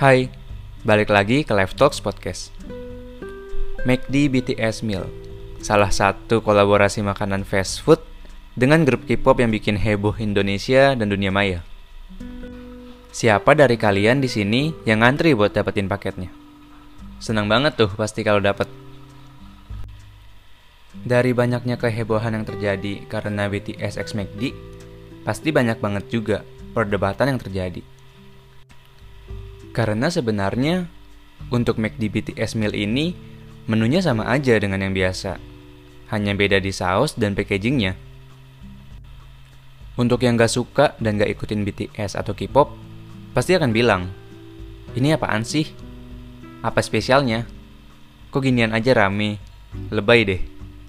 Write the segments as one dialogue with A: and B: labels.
A: Hai, balik lagi ke Live Talks Podcast. McD BTS Meal, salah satu kolaborasi makanan fast food dengan grup K-pop yang bikin heboh Indonesia dan dunia maya. Siapa dari kalian di sini yang ngantri buat dapetin paketnya? Senang banget tuh pasti kalau dapet. Dari banyaknya kehebohan yang terjadi karena BTS X McD, pasti banyak banget juga perdebatan yang terjadi. Karena sebenarnya untuk McD BTS meal ini menunya sama aja dengan yang biasa. Hanya beda di saus dan packagingnya. Untuk yang gak suka dan gak ikutin BTS atau K-pop, pasti akan bilang, ini apaan sih? Apa spesialnya? Kok ginian aja rame? Lebay deh,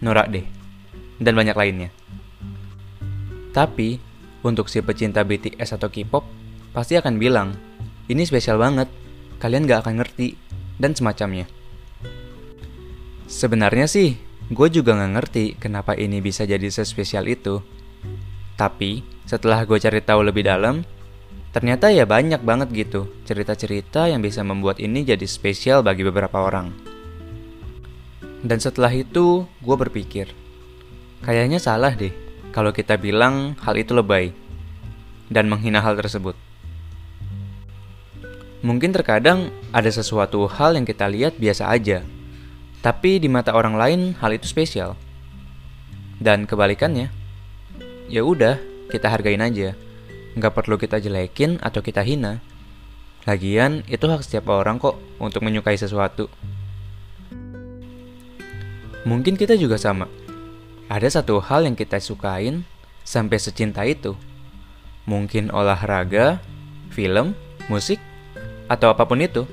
A: norak deh, dan banyak lainnya. Tapi, untuk si pecinta BTS atau K-pop, pasti akan bilang, ini spesial banget, kalian gak akan ngerti, dan semacamnya. Sebenarnya sih, gue juga gak ngerti kenapa ini bisa jadi sespesial itu. Tapi, setelah gue cari tahu lebih dalam, ternyata ya banyak banget gitu cerita-cerita yang bisa membuat ini jadi spesial bagi beberapa orang. Dan setelah itu, gue berpikir, kayaknya salah deh kalau kita bilang hal itu lebay dan menghina hal tersebut. Mungkin terkadang ada sesuatu hal yang kita lihat biasa aja, tapi di mata orang lain hal itu spesial. Dan kebalikannya, ya udah kita hargain aja, nggak perlu kita jelekin atau kita hina. Lagian itu hak setiap orang kok untuk menyukai sesuatu. Mungkin kita juga sama. Ada satu hal yang kita sukain sampai secinta itu. Mungkin olahraga, film, musik, atau apa pun itu.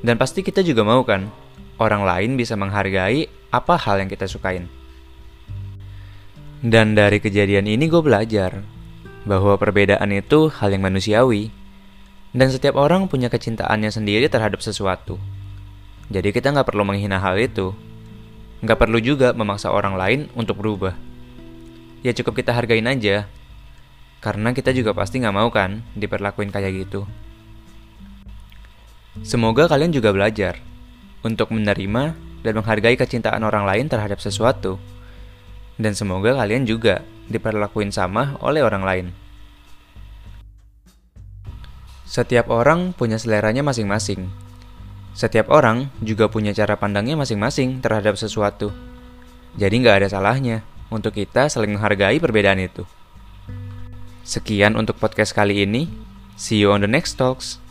A: Dan pasti kita juga mau kan, orang lain bisa menghargai apa hal yang kita sukain. Dan dari kejadian ini gue belajar bahwa perbedaan itu hal yang manusiawi. Dan setiap orang punya kecintaannya sendiri terhadap sesuatu. Jadi kita nggak perlu menghina hal itu. Nggak perlu juga memaksa orang lain untuk berubah. Ya cukup kita hargain aja. Karena kita juga pasti nggak mau kan diperlakuin kayak gitu. Semoga kalian juga belajar untuk menerima dan menghargai kecintaan orang lain terhadap sesuatu. Dan semoga kalian juga diperlakuin sama oleh orang lain. Setiap orang punya seleranya masing-masing. Setiap orang juga punya cara pandangnya masing-masing terhadap sesuatu. Jadi nggak ada salahnya untuk kita saling menghargai perbedaan itu. Sekian untuk podcast kali ini. See you on the next talks.